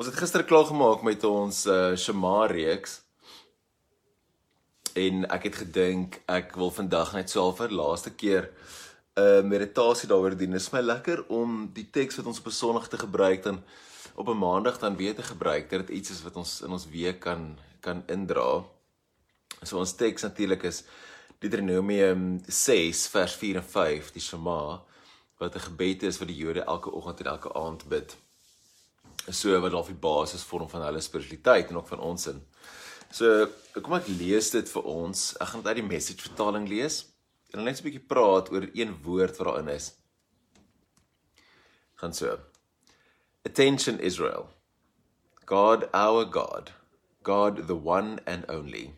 Ons het gister klaar gemaak met ons uh Shema reeks. En ek het gedink ek wil vandag net so vir laaste keer 'n uh, meditasie daaroor doen. Dit is my lekker om die teks wat ons op 'n Sondag te gebruik dan op 'n Maandag dan weer te gebruik. Dat dit iets is wat ons in ons week kan kan indra. So ons teks natuurlik is Deuteronomium 6 vers 4 en 5, die Shema wat 'n gebed is wat die Jode elke oggend en elke aand bid so wat dalk die basis vorm van hulle spiritualiteit en ook van ons in. So kom ek lees dit vir ons. Ek gaan dit uit die message vertaling lees en net so 'n bietjie praat oor een woord wat daarin is. Gaan so. Attention Israel. God our God. God the one and only.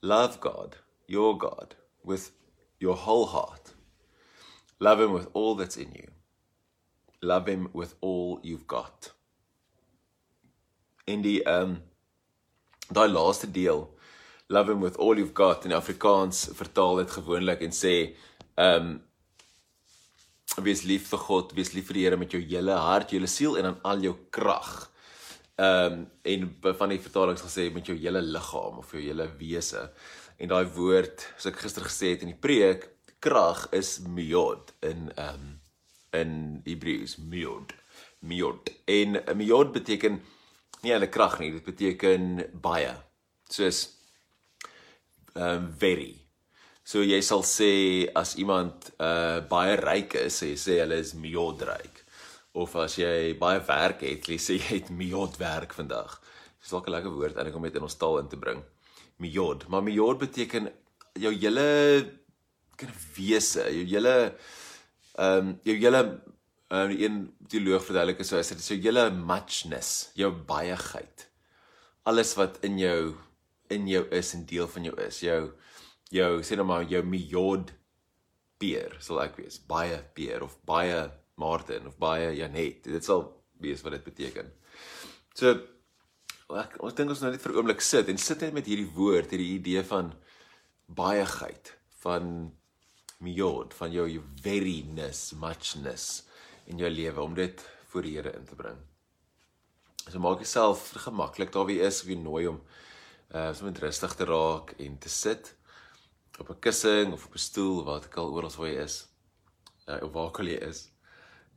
Love God, your God, with your whole heart. Love him with all that's in you love him with all you've got. In die ehm um, daai laaste deel love him with all you've got in Afrikaans vertaal dit gewoonlik en sê ehm um, wees lief vir God, wees lief vir die Here met jou hele hart, jou hele siel en dan al jou krag. Ehm um, en van die vertalings gesê met jou hele liggaam of jou hele wese. En daai woord, soos ek gister gesê het in die preek, krag is miod in ehm um, in Hebreëus miod. Miod. En miod beteken nie hulle krag nie dit beteken baie. Soos um very. So jy sal sê as iemand uh baie ryk is jy sê hulle is miod ryk. Of as jy baie werk het jy sê jy het miod werk vandag. Dis dalk 'n lekker woord eintlik om dit in ons taal in te bring. Miod. Maar miod beteken jou hele kind of wese jou hele ehm um, jou hele ehm um, een teoloog verduidelik is so as dit is jou hele muchness, jou baieheid. Alles wat in jou in jou is en deel van jou is, jou jou sê nou maar jou miod beer sal ek wees, baie beer of baie Martin of baie Janet. Dit sal wees wat dit beteken. So ek ons dink ons nou net vir 'n oomblik sit en sit net met hierdie woord, hierdie idee van baieheid, van miod van jou veryness, muchness in jou lewe om dit voor die Here in te bring. So maak jouself gemaklik daar wie is, wie nooi om uh so met rustig te raak en te sit op 'n kussing of op 'n stoel waar ek al oral waar jy is. Uh of waar jy is.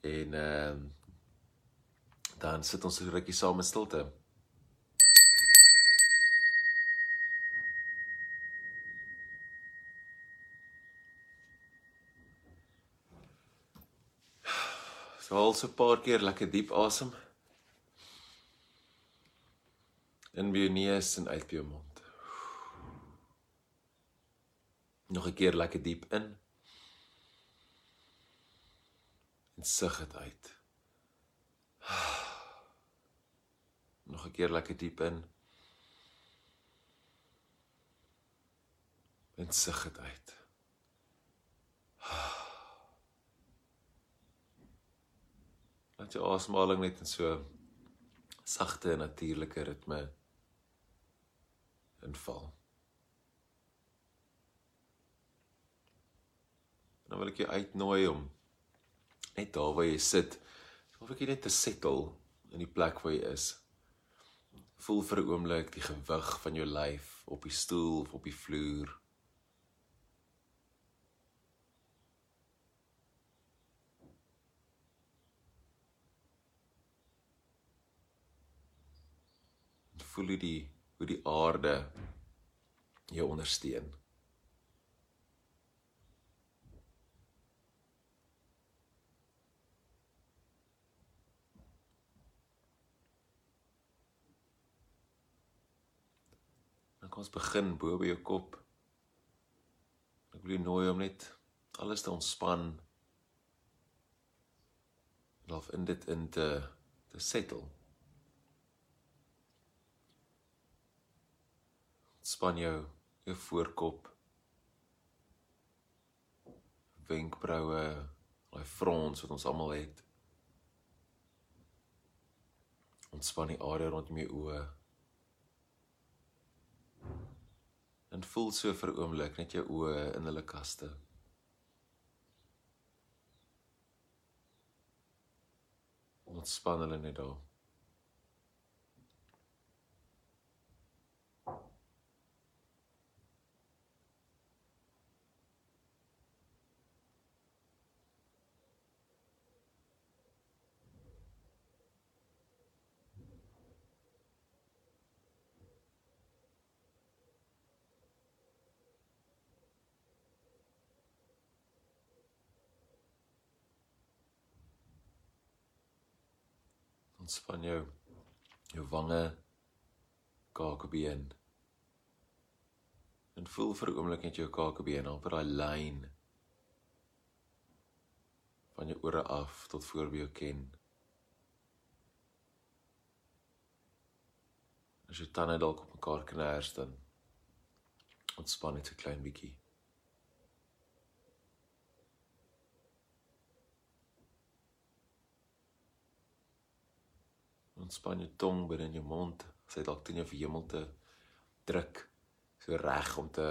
En ehm uh, dan sit ons 'n rukkie saam in stilte. So haal so 'n paar keer lekker diep asem. In by jou neus en uit by jou mond. Nog 'n keer lekker diep in. En sug dit uit. Nog 'n keer lekker diep in. En sug dit uit. Laat jou asemhaling net in so sagte en natuurlike ritme inval. Nou wil ek jou uitnooi om net daar waar jy sit, of ek net te settle in die plek waar jy is. Voel vir 'n oomblik die gewig van jou lyf op die stoel of op die vloer. Voel hoe die hoe die aarde jou ondersteun. Dan kom ons begin bo by jou kop. Ek wil jou nooi om net alles te ontspan. Laat in dit in te te settle. Span jou jou voorkop. Wenkbroue daai frons wat ons almal het. Ontspan die area rondom jou oë. En voel so vir 'n oomblik net jou oë in hulle kaste. Ontspan hulle net daar Ontspan jou jou wange, kakebeen. En voel vir 'n oomblik net jou kakebeen op daai lyn van jou ore af tot voor by jou ken. As jy tande dalk op mekaar kners dan ontspan net 'n klein bietjie. Ontspan jou tong binne in jou mond, sy dalk teen jou verhemelte druk so reg om te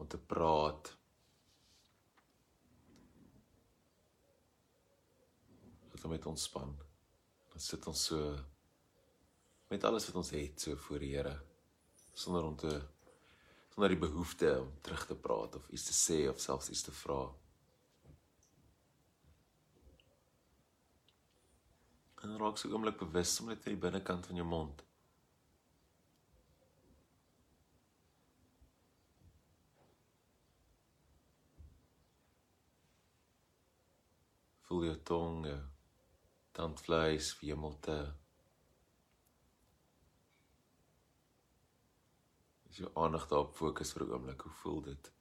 om te praat. Laat hom met ontspan. Dan sit ons so met alles wat ons het so voor die Here sonder om te sonder die behoefte om terug te praat of iets te sê of selfs iets te vra. En raak so oomblik bewus om net vir die binnekant van jou mond. Voel jou tong, jou tandvleis, wemelte. As jy aandag daarop fokus vir 'n oomblik, hoe voel dit?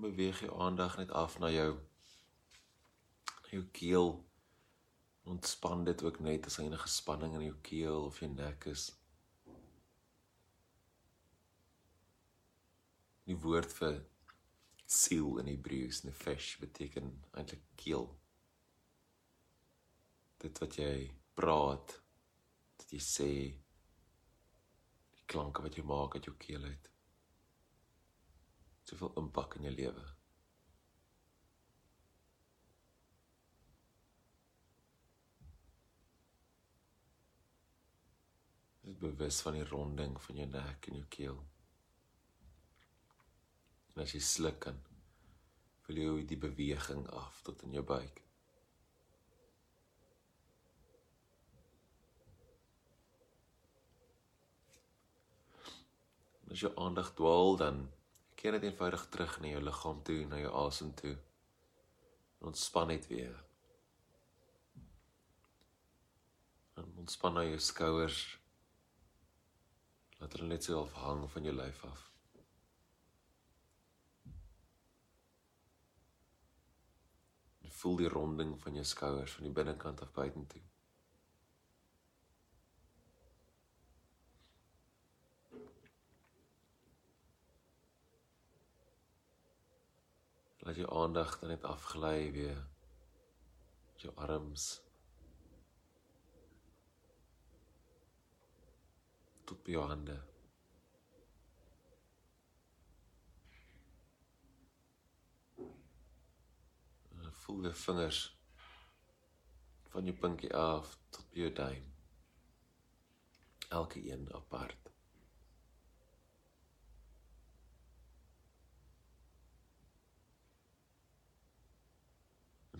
Beweeg jy aandag net af na jou jou keel. Ontspan dit ook net as enige spanning in jou keel of jou nek is. Die woord vir siel in Hebreëus, nefesh, beteken eintlik keel. Dit wat jy praat, dit jy sê, die klanke wat jy maak uit jou keel uit soveel impak in jou lewe. Jy is bewus van die ronding van jou nek en jou keel. En as jy sluk kan voel jy die beweging af tot in jou buik. As jou aandag dwaal dan keer net eenvoudig terug na jou liggaam toe, na jou asem toe. Ontspan net weer. En ontspan nou jou skouers. Laat hulle net self hang van jou lyf af. En voel die ronding van jou skouers van die binnekant af buitentoe. Laat jou aandag dan net afgly weer met jou arms tot by jou hande. Voel die vingers van jou pinkie af tot by jou duim. Elke een apart.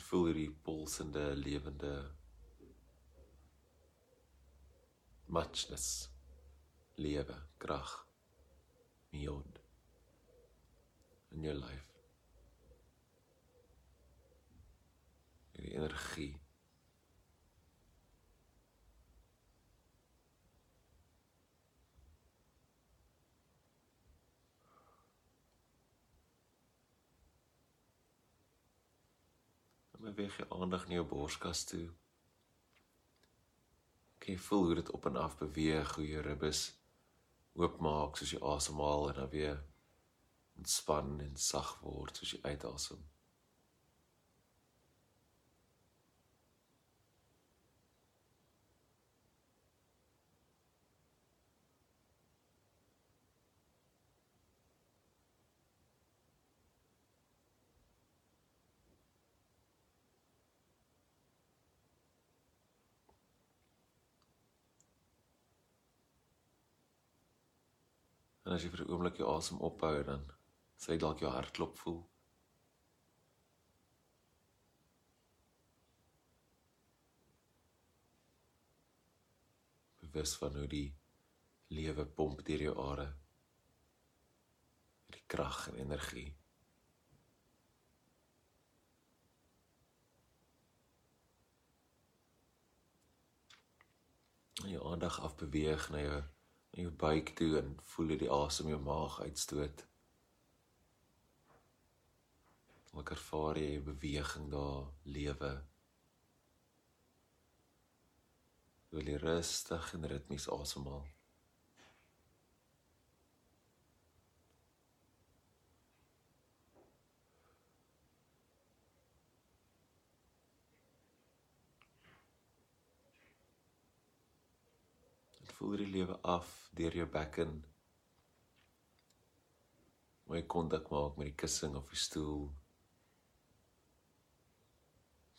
Voel hierdie pulsende lewende muchness lewe krag miod in jou lyf. Hierdie energie beweeg jy aandag na jou borskas toe. Kan jy voel hoe dit op en af beweeg, hoe jou ribbes oopmaak soos jy asemhaal en dan weer ontspan en sag word soos jy uitasem. En as jy vir 'n oomblik jou asem ophou dan sê dalk jou hartklop voel. Bewus van hoe die lewe pomp deur jou are. Die krag en energie. En jou aandag afbeweeg na jou jou buik toe en voel hoe die asem jou maag uitstoot. Ook ervaar jy beweging daar, lewe. Wil jy rustig en ritmies asemhaal? voel die lewe af deur jou bekken. Mooi kontak maak met die kussing of die stoel.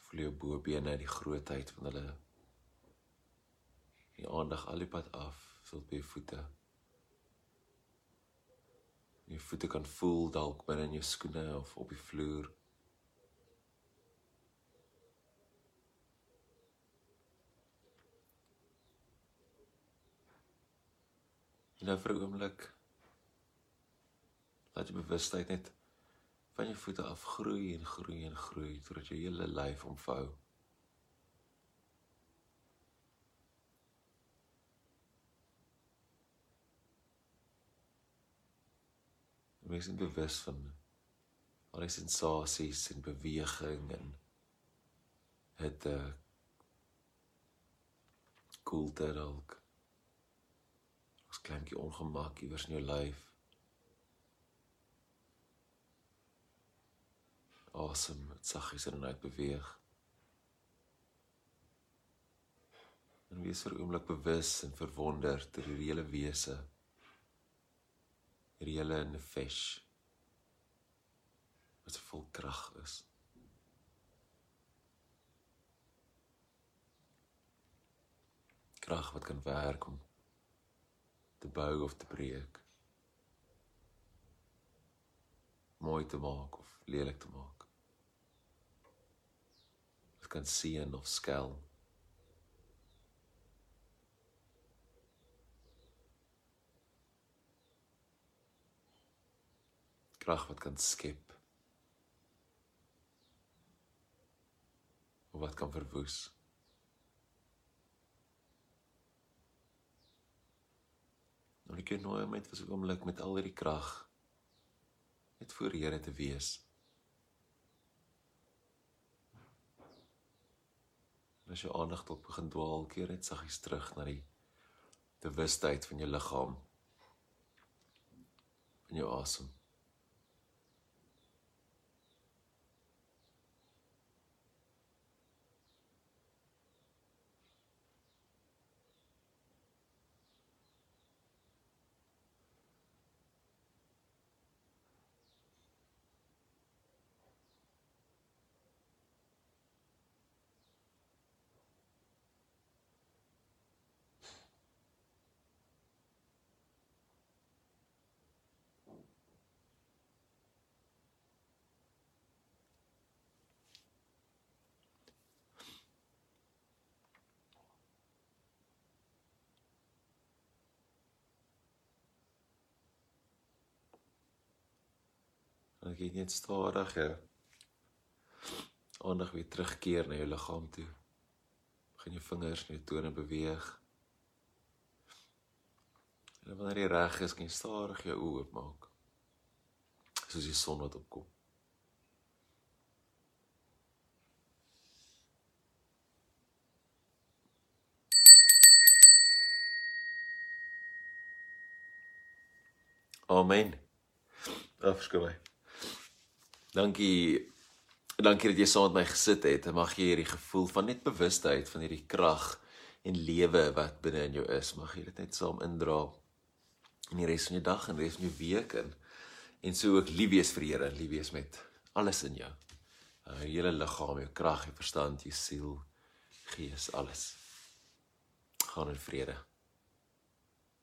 Voel jou bobene die grootheid van hulle. Die aandag al die pad af tot by jou voete. Jou voete kan voel dalk binne in jou skoene of op die vloer. En nou vir 'n oomblik laat jy bewustheid net van jou voete af groei en groei en groei totdat jou hele lyf omvou. Wees net bewus van al die sensasies en beweging en hitte koelte dalk kleintjie ongemak iewers in jou lyf. Asem saggies in en uit beweeg. En wees vir 'n oomblik bewus en verwonderd oor die hele wese. Hierdie hele nefesh wat vol krag is. Krag wat kan werk om te bou of te breek. Mooi te maak of lelik te maak. Dit kan seën of skel. Krag wat kan skep. Of wat kan verwoes. Nou ek nooi hom net vir so 'n oomblik met al hierdie krag net voor Here te wees. As jou aandag tot begin dwaal, keer net saggies terug na die bewustheid van jou liggaam. van jou asem. Dan gee net stadig jou aandag weer terugkeer na jou liggaam toe. Begin jou vingers en jou tone beweeg. En wanneer jy reg is, kan jy stadig jou oë oopmaak. Soos die son wat opkom. Amen. Afskoei. Dankie. Dankie dat jy saam met my gesit het. Mag jy hierdie gevoel van net bewustheid van hierdie krag en lewe wat binne in jou is, mag jy dit net saam indra in die res van jou dag en res van jou week en en so ook lief wees vir die Here, lief wees met alles in jou. Uh, jou hele liggaam, jou krag, jou verstand, jou siel, gees, alles. Gaan in vrede.